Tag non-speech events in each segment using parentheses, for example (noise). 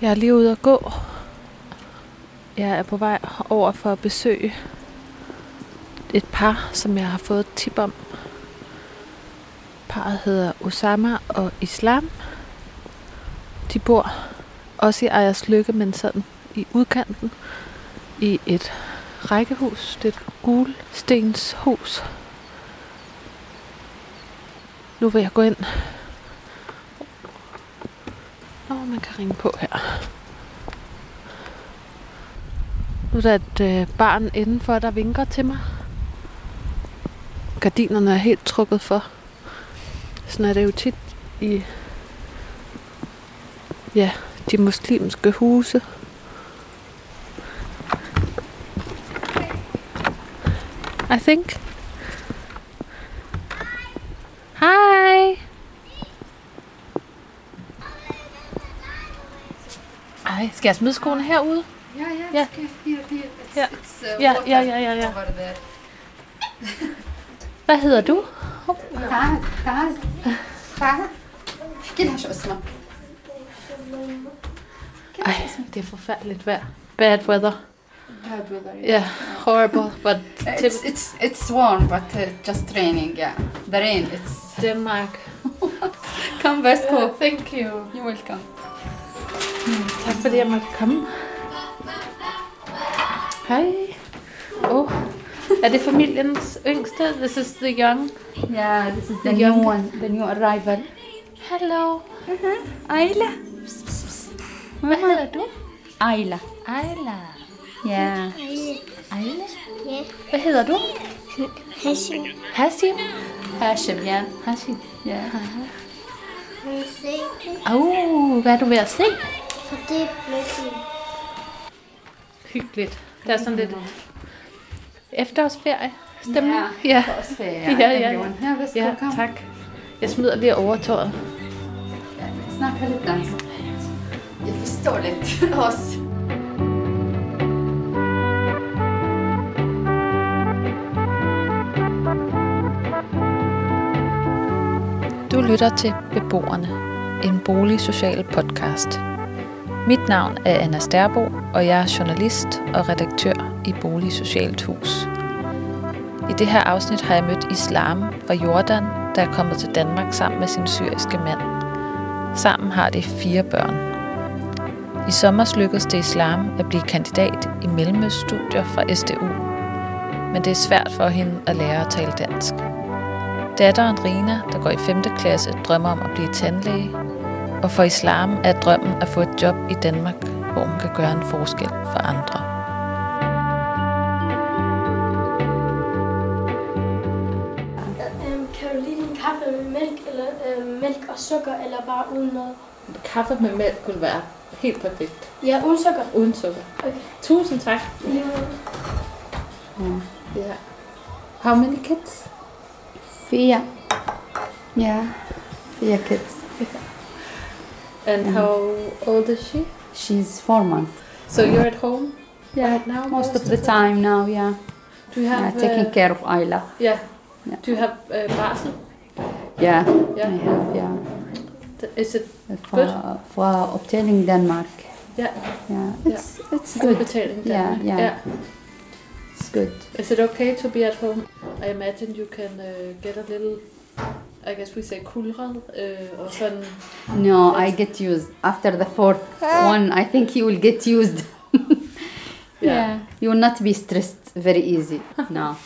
Jeg er lige ude at gå. Jeg er på vej over for at besøge et par, som jeg har fået et tip om. Parret hedder Osama og Islam. De bor også i Ejers Lykke, men sådan i udkanten i et rækkehus. Det er et gulstenshus. Nu vil jeg gå ind. Nå, man kan ringe på her. Nu er der et øh, barn indenfor, der vinker til mig. Gardinerne er helt trukket for. Sådan er det jo tit i ja, de muslimske huse. I think. Skal jeg smide skoene herude? Ja, ja, yeah. here, here. It's, yeah. it's, uh, ja, ja, ja, ja. Hvad hedder du? Farah. Farah. Farah. Giv dig også mig. Ej, det er forfærdeligt vejr. Bad weather. Bad weather. Yeah, horrible, but... Uh, it's, it's, it's warm, but uh, just raining, yeah. The rain, it's... Denmark. (laughs) Come, Vesco. Yeah, thank you. You're welcome. Tak fordi jeg måtte komme. Hej. Oh. Er det familiens yngste? This is the young. yeah this is the The new young- one the new arrival Hello. Ayla Hvad hedder du? Ayla Ejla. yeah Ejla? Ja, Hvad hedder du? Hashim. Hashim yeah Hun se det, Oh, hvad er du ved at se? For det er pludselig. Hyggeligt. Det er sådan lidt efterårsferie. Stemning. Ja, ja. yeah. (laughs) Ja, ja, ja. yeah Vasco Ja, tak. Jeg smider lige overtøjet. snacka lite dans jag förstår lite (laughs) oss Du lytter til Beboerne, en boligsocial podcast. Mit navn er Anna Sterbo, og jeg er journalist og redaktør i Boligsocialt Hus. I det her afsnit har jeg mødt Islam fra Jordan, der er kommet til Danmark sammen med sin syriske mand. Sammen har de fire børn. I sommer lykkedes det Islam at blive kandidat i Mellemøststudier fra SDU, men det er svært for hende at lære at tale dansk. Datteren Rina, der går i 5. klasse, drømmer om at blive tandlæge, og for islam er drømmen at få et job i Danmark, hvor hun kan gøre en forskel for andre. Øhm, kan du lide din kaffe med mælk, eller øhm, mælk og sukker, eller bare uden noget? Kaffe med mælk kunne være helt perfekt, Ja, uden sukker. uden sukker. Okay. Tusind tak. Måde. Yeah. How many kids? Fia yeah Fia kids And how old is she? she's four months So you're at home yeah right now? most of the time now yeah Do you have yeah taking uh, care of Ayla Yeah. Yeah. Do you have uh, barsel? yeah Yeah. I have yeah Is it for, for obtaining Denmark Yeah. yeah it's it's good good betaling? Yeah, Denmark? yeah. it's good Is it okay to be at home? I imagine you can uh, get a little, I guess we say kulret, uh, or sådan. no I get used after the fourth one I think you will get used (laughs) Yeah. you will not be stressed very easy no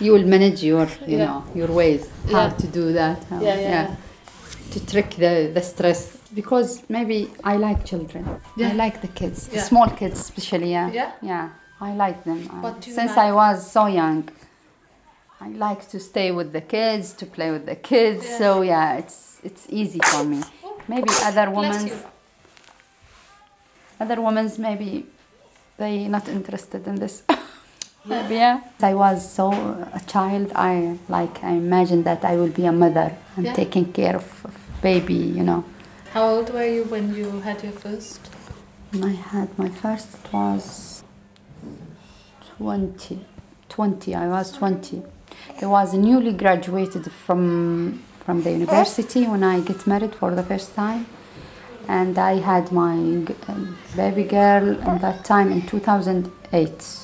you will manage your you Yeah. know your ways how Yeah. to do that how- Yeah, yeah. to trick the, the stress because maybe I like children. Yeah. I like the kids, the small kids especially. Yeah, Yeah? yeah. I like them. Uh, What do you Since like? I was so young, I like to stay with the kids, to play with the kids. Yeah. So yeah, it's it's easy for me. Oh, maybe other women's, other women's maybe they not interested in this. (laughs) Maybe, yeah. I was so a child. I like I imagined that I will be a mother and Yeah. taking care of, of baby. You know. How old were you when you had your first? I had my first it was 20. 20, I was 20. I was newly graduated from from the university when I get married for the first time. and I had my baby girl in that time in 2008.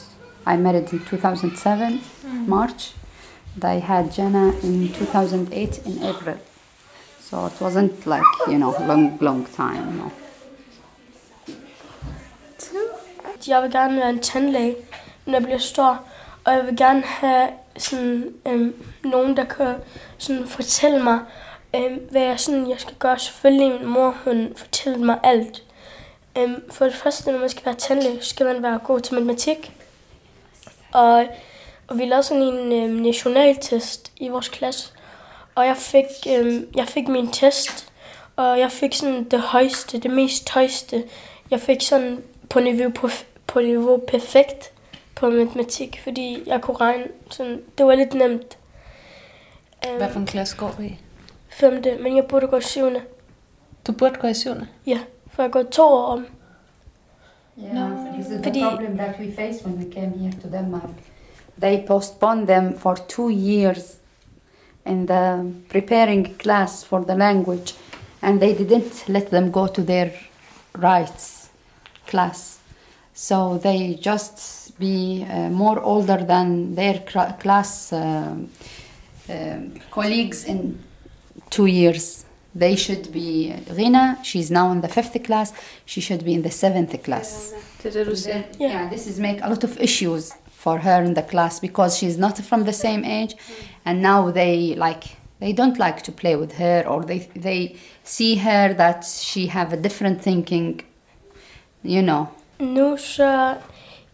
I married in 2007 mm. March. And I had Jenna in 2008 in April. So it wasn't like you know long long time. No. Jeg vil gerne være en tandlæge, når jeg bliver stor. Og jeg vil gerne have sådan, øhm, nogen, der kan sådan, fortælle mig, øhm, hvad jeg, sådan, jeg skal gøre. Selvfølgelig min mor, hun fortæller mig alt. Øhm, for det første, når man skal være tandlæge, så skal man være god til matematik. Og, og vi lavede sådan en øhm, nationaltest i vores klasse. Og jeg fik, øhm, jeg fik min test, og jeg fik sådan det højeste, det mest højeste. Jeg fik sådan på niveau, på, på niveau perfekt på matematik, fordi jeg kunne regne sådan, det var lidt nemt. Øhm, Hvad for en klasse går du i? Femte, men jeg burde gå i syvende. Du burde gå i syvende. Ja, for jeg går to år om. Yeah, this is the Fordi- problem that we faced when we came here to Denmark. They postponed them for two years in the preparing class for the language, and they didn't let them go to their rights class. So they just be uh, more older than their cra- class um um, colleagues in two years. They should be Rina. She's now in the fifth class. She should be in the seventh class. Det det, du siger. Yeah. this is make a lot of issues for her in the class because she's not from the same age, and now they like they don't like to play with her or they they see her that she have a different thinking. You know. Nu så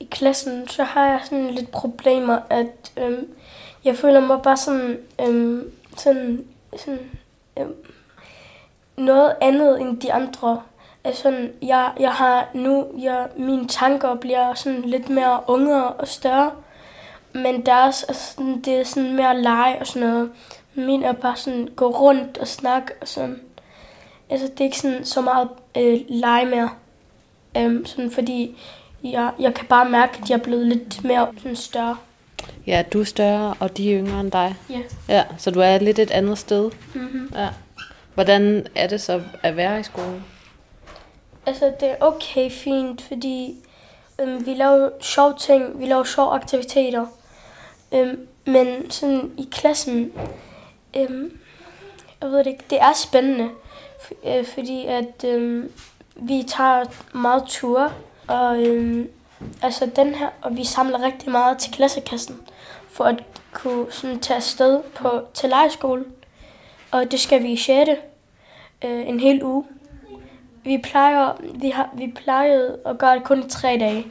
i klassen, så har jeg sådan lidt problemer, at øhm, jeg føler mig bare sådan, øhm, sådan, sådan øhm, noget andet end de andre. Altså, sådan, jeg, jeg har nu, jeg, mine tanker bliver sådan lidt mere unge og større, men deres er altså sådan, det er sådan mere lege og sådan noget. Min er bare sådan gå rundt og snakke og sådan. Altså, det er ikke sådan så meget øh, lege mere. Øhm, sådan fordi jeg, jeg kan bare mærke, at jeg er blevet lidt mere sådan større. Ja, du er større, og de er yngre end dig. Ja. Ja, så du er lidt et andet sted. Mm-hmm. Ja. Hvordan er det så at være i skolen? Altså, det er okay fint, fordi øhm, vi laver sjove ting, vi laver sjove aktiviteter. Øhm, men sådan i klassen, øhm, jeg ved det ikke, det er spændende, f- øh, fordi at øhm, vi tager meget ture, og øhm, altså den her, og vi samler rigtig meget til klassekassen, for at kunne sådan tage afsted på, til lejeskole. Og det skal vi i 6. Øh, en hel uge. Vi plejer, vi har, vi plejede at gøre det kun i tre dage.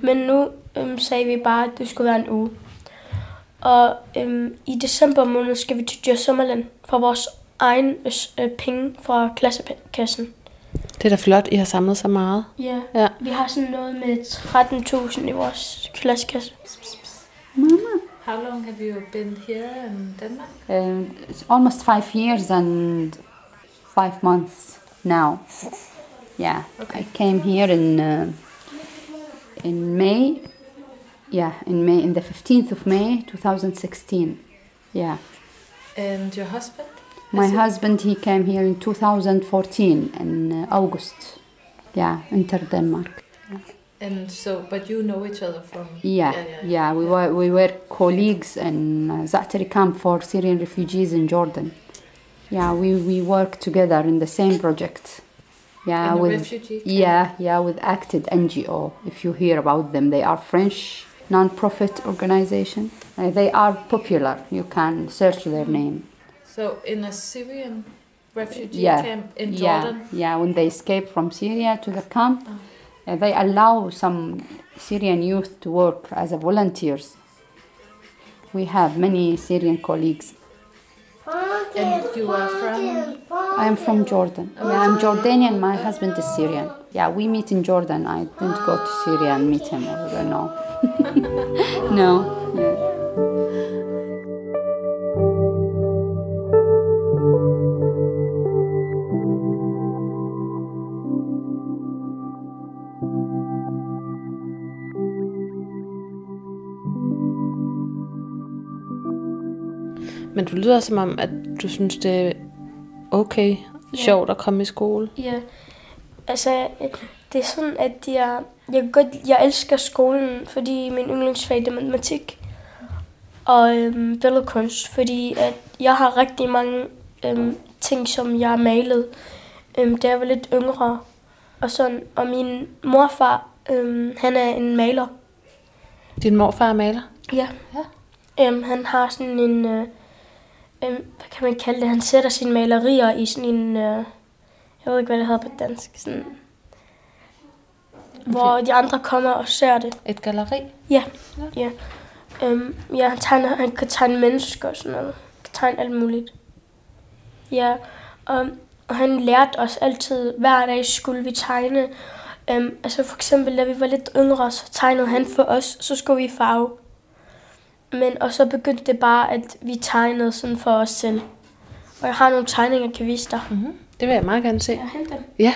Men nu øhm, sagde vi bare, at det skulle være en uge. Og øhm, i december måned skal vi til Djurs Sommerland for vores egen øh, penge fra klassekassen. Det er da flot, I har samlet så meget. Ja. Ja. Vi har sådan noget med 13.000 i vores klassekasse. How long have you been here in Denmark? Uh, it's almost five years and five months now. Yeah, I came here in uh, in May. Yeah, in May, in the fifteenth of May, two thousand sixteen. Yeah, And your husband? My husband he came here in two thousand fourteen in uh, August. Yeah, enter Denmark. And so, but you know each other from... Yeah, yeah, we were we were colleagues in uh, Zaatari camp for Syrian refugees in Jordan. Yeah, we, we work together in the same project. Yeah, In with yeah, yeah, with ACTED NGO. If you hear about them, they are French non-profit organization. Uh, they are popular. You can search their name. So, in a Syrian refugee Yeah, camp in yeah, Jordan? yeah. When they escape from Syria to the camp, uh, they allow some Syrian youth to work as a volunteers. We have many Syrian colleagues. And you are from... I am from Jordan. Yeah, I'm Jordanian. My husband is Syrian. Yeah, we meet in Jordan. I didn't go to Syria and meet him. Or, (laughs) no. no. (laughs) Yeah. Men du lyder som om, at du synes, det er okay, sjovt at komme i skole. Ja, Altså, det er sådan, at jeg, jeg, godt, jeg elsker skolen, fordi min yndlingsfag det er matematik og øhm, billedkunst, fordi at jeg har rigtig mange øhm, ting, som jeg har malet, øhm, da jeg var lidt yngre. Og, sådan. og min morfar, øhm, han er en maler. Din morfar er maler? Ja. ja. Øhm, han har sådan en, øh, øhm, hvad kan man kalde det, han sætter sine malerier i sådan en, øh, jeg ved ikke, hvad det hedder på dansk, sådan, hvor de andre kommer og ser det. Et galeri? Ja, ja. Øhm, ja, han, tegner, han kan tegne mennesker og sådan noget. Han kan tegne alt muligt. Ja, og, og han lærte os altid, hver dag skulle vi tegne. Øhm, altså for eksempel, da vi var lidt yngre, så tegnede han for os, så skulle vi farve. Men, og så begyndte det bare, at vi tegnede sådan for os selv. Og jeg har nogle tegninger, jeg kan vise dig. Mm-hmm. Det vil jeg meget gerne se. Jeg henter dem. Ja.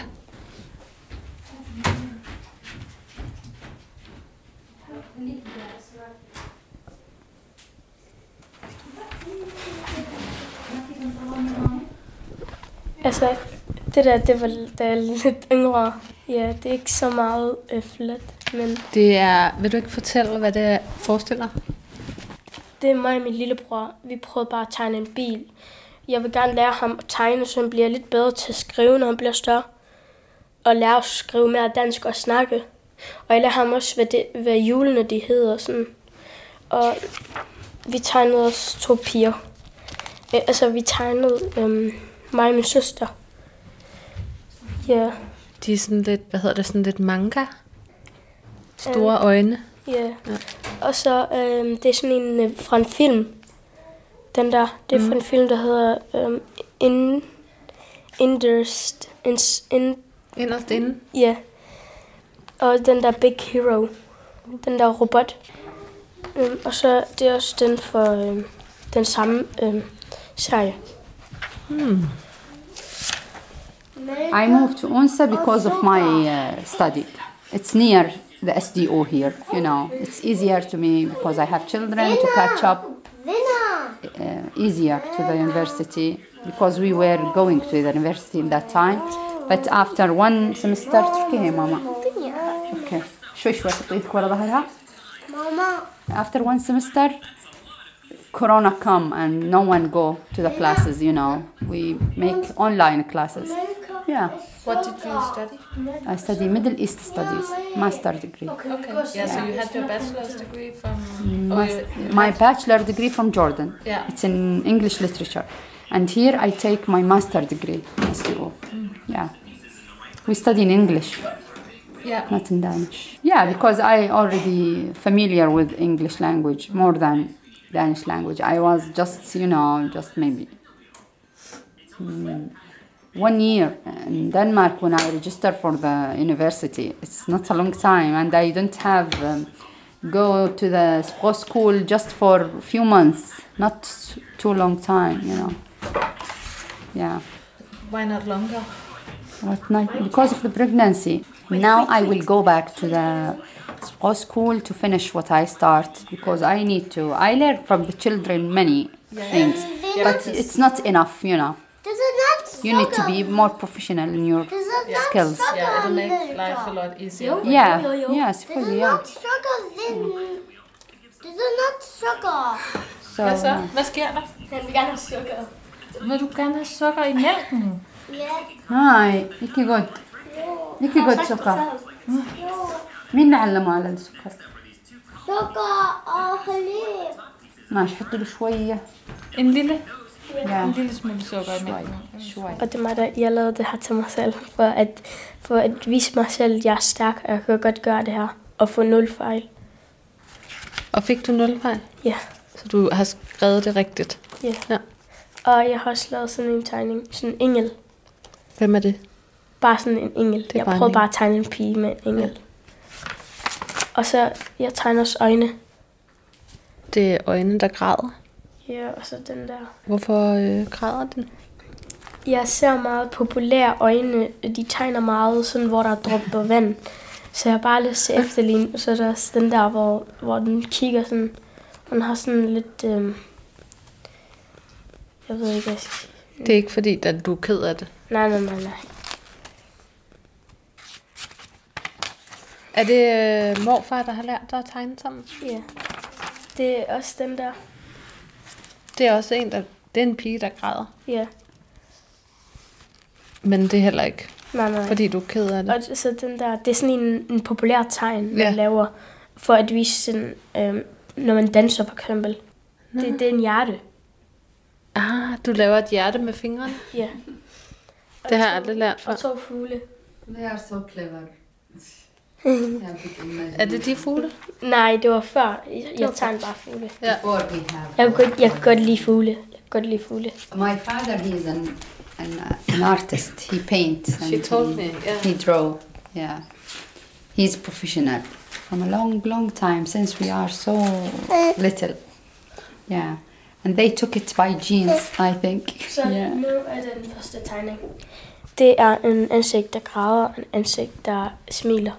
Altså, det der, det var da jeg er lidt yngre. Ja, det er ikke så meget øh, flot, men Det er, vil du ikke fortælle, hvad det forestiller? Det er mig og min lillebror. Vi prøvede bare at tegne en bil. Jeg vil gerne lære ham at tegne, så han bliver lidt bedre til at skrive, når han bliver større. Og lære at skrive mere dansk og snakke. Og jeg lærer ham også, hvad, det, hvad julene de hedder. Sådan. Og vi tegnede også to piger. Øh, altså, vi tegnede øhm, mig og min søster. Ja, De er sådan lidt, hvad hedder det, sådan lidt manga? Store øjne. Ja. Og så, øhm, det er sådan en øh, fra en film. Den der, det er fra en film, der hedder øhm, In, Inderst, in, in, Inderst inde. ja. Og den der Big Hero. Den der robot. Øhm, og så det er også den for øhm, den samme øhm, serie. I moved to UNSA because of my uh, study. It's near the SDU here. You know, it's easier to me because I have children to catch up uh, easier to the university because we were going to the university in that time. But after one semester, تركيها mama, Okay. شوي شوي تحط ورا ظهرها. ماما. After one semester, Corona come and no one go to the classes. You know, we make online classes. Yeah, What did you study? I study Middle East studies, master degree. Okay. okay. Yeah, so you had your bachelor's degree from... you- you my bachelor degree from Jordan. Yeah. It's in English literature, and here I take my master degree. SDU. Yeah, we study in English, Yeah. not in Danish. Yeah, because I already familiar with English language more than Danish language. I was just, you know, just maybe mm, one year in Denmark when I registered for the university. It's not a long time, and I don't have um, go to the sport school just for a few months, not too long time, you know. Yeah. Why not longer? What night? Because of the pregnancy. Now I will go back to the sport school to finish what I start because I need to. I learn from the children many things, but it's not enough, you know this is not You need to be more professional in your This is not skills. Yeah, it'll make life a lot easier. Yeah, Yo, yo, yo. yes, This fully, is yeah. not sugar. Then this is not sugar. So, Hvad så? Hvad sker der? Han vil gerne have sukker. Vil du gerne have sukker i mælken? Yeah. هاي يكي جود يكي جود سكر مين علمه على السكر Sugar og halib. ماشي حط له شوية En lille, Ja. En lille smule sukker i mælken. Og det er mig, der jeg lavede det her til mig selv, for at, for at vise mig selv, at jeg er stærk, og jeg kan godt gøre det her, og få nul fejl. Og fik du nul fejl? Ja. Så du har skrevet det rigtigt? Ja. ja. Og jeg har også lavet sådan en tegning, sådan en engel. Hvem er det? Bare sådan en engel. Det jeg prøvede en bare at tegne en pige med en engel. Ja. Og så, jeg tegner også øjne. Det er øjne, der græder? Ja, og så den der. Hvorfor øh, græder den? Jeg ser meget populære øjne. De tegner meget sådan, hvor der er dropper vand. Så jeg har bare lyst til efterligne. Og så er der også den der, hvor, hvor den kigger sådan. Den har sådan lidt... Øh, jeg ved ikke, hvad jeg skal sige. Det er ikke fordi, at du er ked af det. Nej, nej, nej, nej. Er det øh, morfar, der har lært dig at tegne sammen? Ja. Det er også den der. Det er også en, der... Det er en pige, der græder. Ja. Men det er heller ikke, Nej, nej. fordi du er ked af det. Og så den der, det er sådan en, en populær tegn, man Ja. laver, for at vise sådan, øhm, når man danser for eksempel. Det, det er en hjerte. Ah, du laver et hjerte med fingrene. Ja. Det har jeg aldrig lært før. Og to fugle. They are so clever. Er det de fugle? Nej, det var før. Jeg, tegnede bare fugle. Ja. Jeg kan godt, jeg kan godt lide fugle. Jeg kan godt lide fugle. My father, he's an an, uh, an artist. He paints. She and told he, me, yeah. He draw. Yeah. He's professional from a long, long time since we are so little. Yeah. And they took it by genes, I think. Så Yeah. nu er det den første tegning. Det er en ansigt, der græder, og en ansigt, der smiler.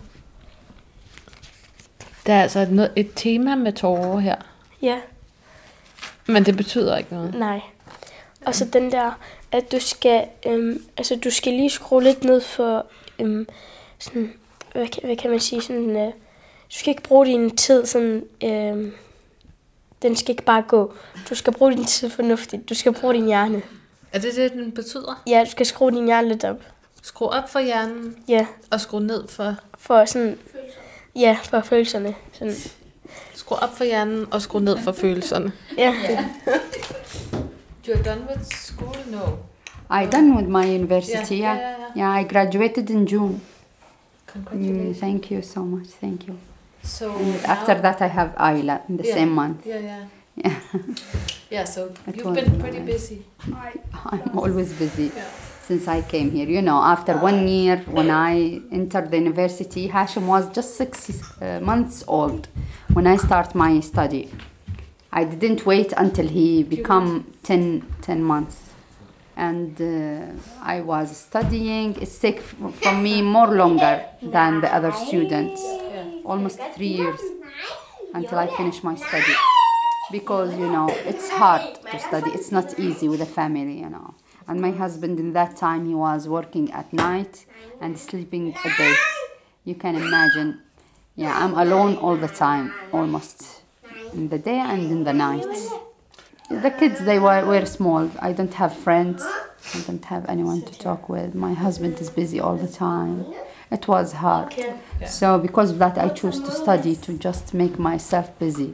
Der er altså et, noget- et tema med tårer her. Ja, Men det betyder ikke noget. nej. Og så den der, at du skal, øhm, altså du skal lige skrue lidt ned for, øhm, sådan, hvad, kan- hvad kan man sige, sådan, øh, du skal ikke bruge din tid sådan, øhm, den skal ikke bare gå. Du skal bruge din tid fornuftigt. Du skal bruge din hjerne. Er det det, den betyder? Ja, du skal skrue din hjerne lidt op. Skru op for hjernen, Ja, og skru ned for... for sådan, ja, for følelserne. Sådan, Skru op for hjernen, og skru ned for følelserne. ja. You're done with school? No. I done with my university. Yeah, Yeah, yeah, yeah, yeah. I graduated in June. Congratulations. Mm, thank you so much. Thank you. So And after that, I have Ayla in the Yeah. same month. Yeah, yeah. Yeah. (laughs) Yeah, so It you've been pretty nice. busy. (laughs) I'm always busy Yeah. Since I came here. You know, after one year when I entered the university, Hashim was just six uh, months old when I start my study. I didn't wait until he become 10, 10 months. And uh, I was studying. Take f- from me more longer than the other students. Almost three years until I finish my study. Because, you know, it's hard to study. It's not easy with a family, you know. And my husband in that time, he was working at night and sleeping a day. You can imagine. Yeah, I'm alone all the time, almost in the day and in the night. The kids, they were, were small. I don't have friends. I don't have anyone to talk with. My husband is busy all the time. It was hard. So because of that, I choose to study to just make myself busy,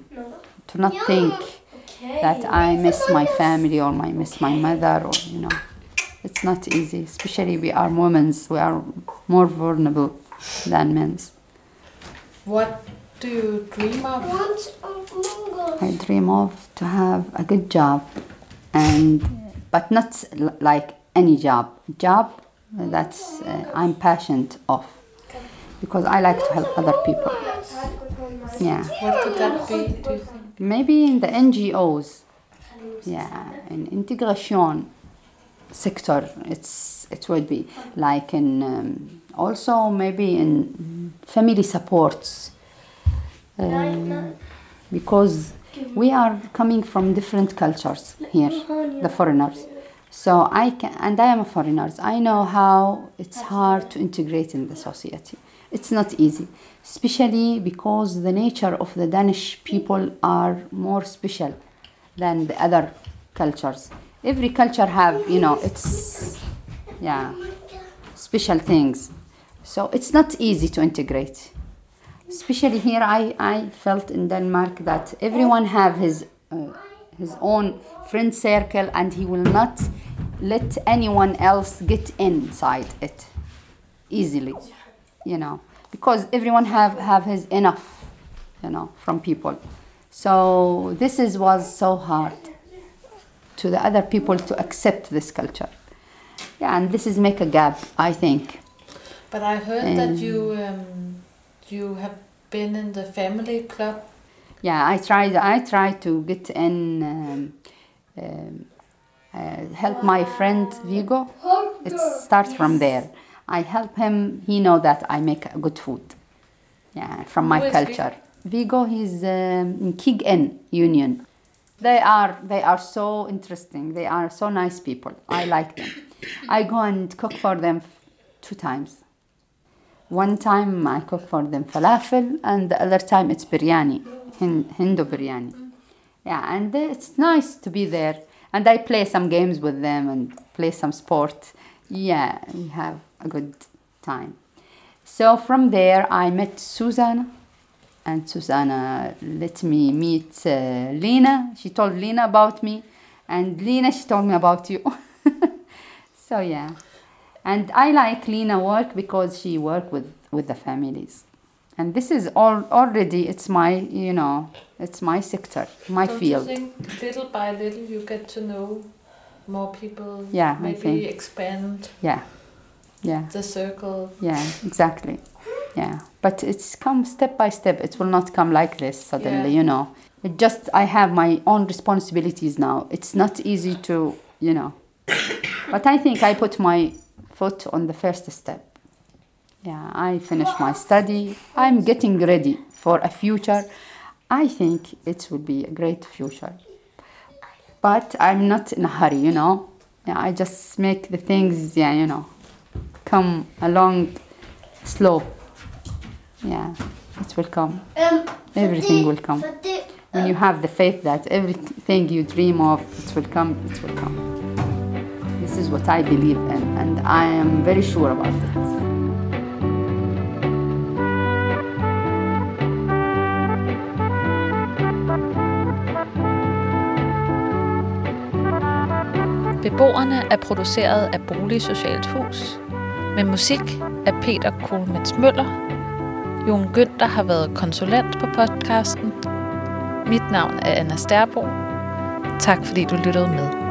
to not think that I miss my family or I miss my mother or you know, it's not easy. Especially we are women, we are more vulnerable than men. What do you dream of? Want of mangoes. I dream of to have a good job, and but not like any job. Job that's uh, I'm passionate of because I like to help other people. Yeah, What could that be, do you think? Maybe in the NGOs. Yeah, in integration sector, it's it would be like in um, also maybe in family supports. Um, because we are coming from different cultures here, the foreigners. So I can, and I am a foreigner. I know how it's hard to integrate in the society. It's not easy, especially because the nature of the Danish people are more special than the other cultures. Every culture have, you know, its yeah special things. So it's not easy to integrate especially here I, I felt in denmark that everyone have his uh, his own friend circle and he will not let anyone else get inside it easily you know because everyone have have his enough you know from people so this is was so hard to the other people to accept this culture yeah and this is make a gap i think But I heard that Um, you um, you have been in the family club. Yeah, I tried. I tried to get in, um, um, uh, help my friend Vigo. It starts from there. I help him. He know that I make good food. Yeah, from my culture. Vigo, he's um, in Kig N Union. They are they are so interesting. They are so nice people. I like them. I go and cook for them two times. One time I cook for them falafel, and the other time it's biryani, Hindu biryani. Yeah, and it's nice to be there. And I play some games with them and play some sport. Yeah, we have a good time. So from there, I met Susanna, and Susanna let me meet uh, Lena. She told Lena about me, and Lena she told me about you. (laughs) so yeah, and I like Lena work because she work with with the families, and this is all already it's my you know it's my sector, my Don't field. you think little by little you get to know more people? Yeah, I Maybe think. expand Yeah, yeah. the circle. Yeah, exactly. Yeah, but it's come step by step. It will not come like this suddenly, Yeah. you know. It just I have my own responsibilities now. It's not easy to, you know. but I think I put my foot on the first step. Yeah, I finished my study. I'm getting ready for a future. I think it will be a great future. But I'm not in a hurry, you know. Yeah, I just make the things, yeah, you know, come along slow. Yeah, it will come. Um, Everything for will come. for the- When you have the faith that everything you dream of, it will come, it will come. This is what I believe in, and I am very sure about it. Beboerne er produceret af Boligsocialt Hus. Med musik af Peter Kohlmets Møller. Jon Günther har været konsulent på podcasten. Mit navn er Anna Sterbo. Tak fordi du lyttede med.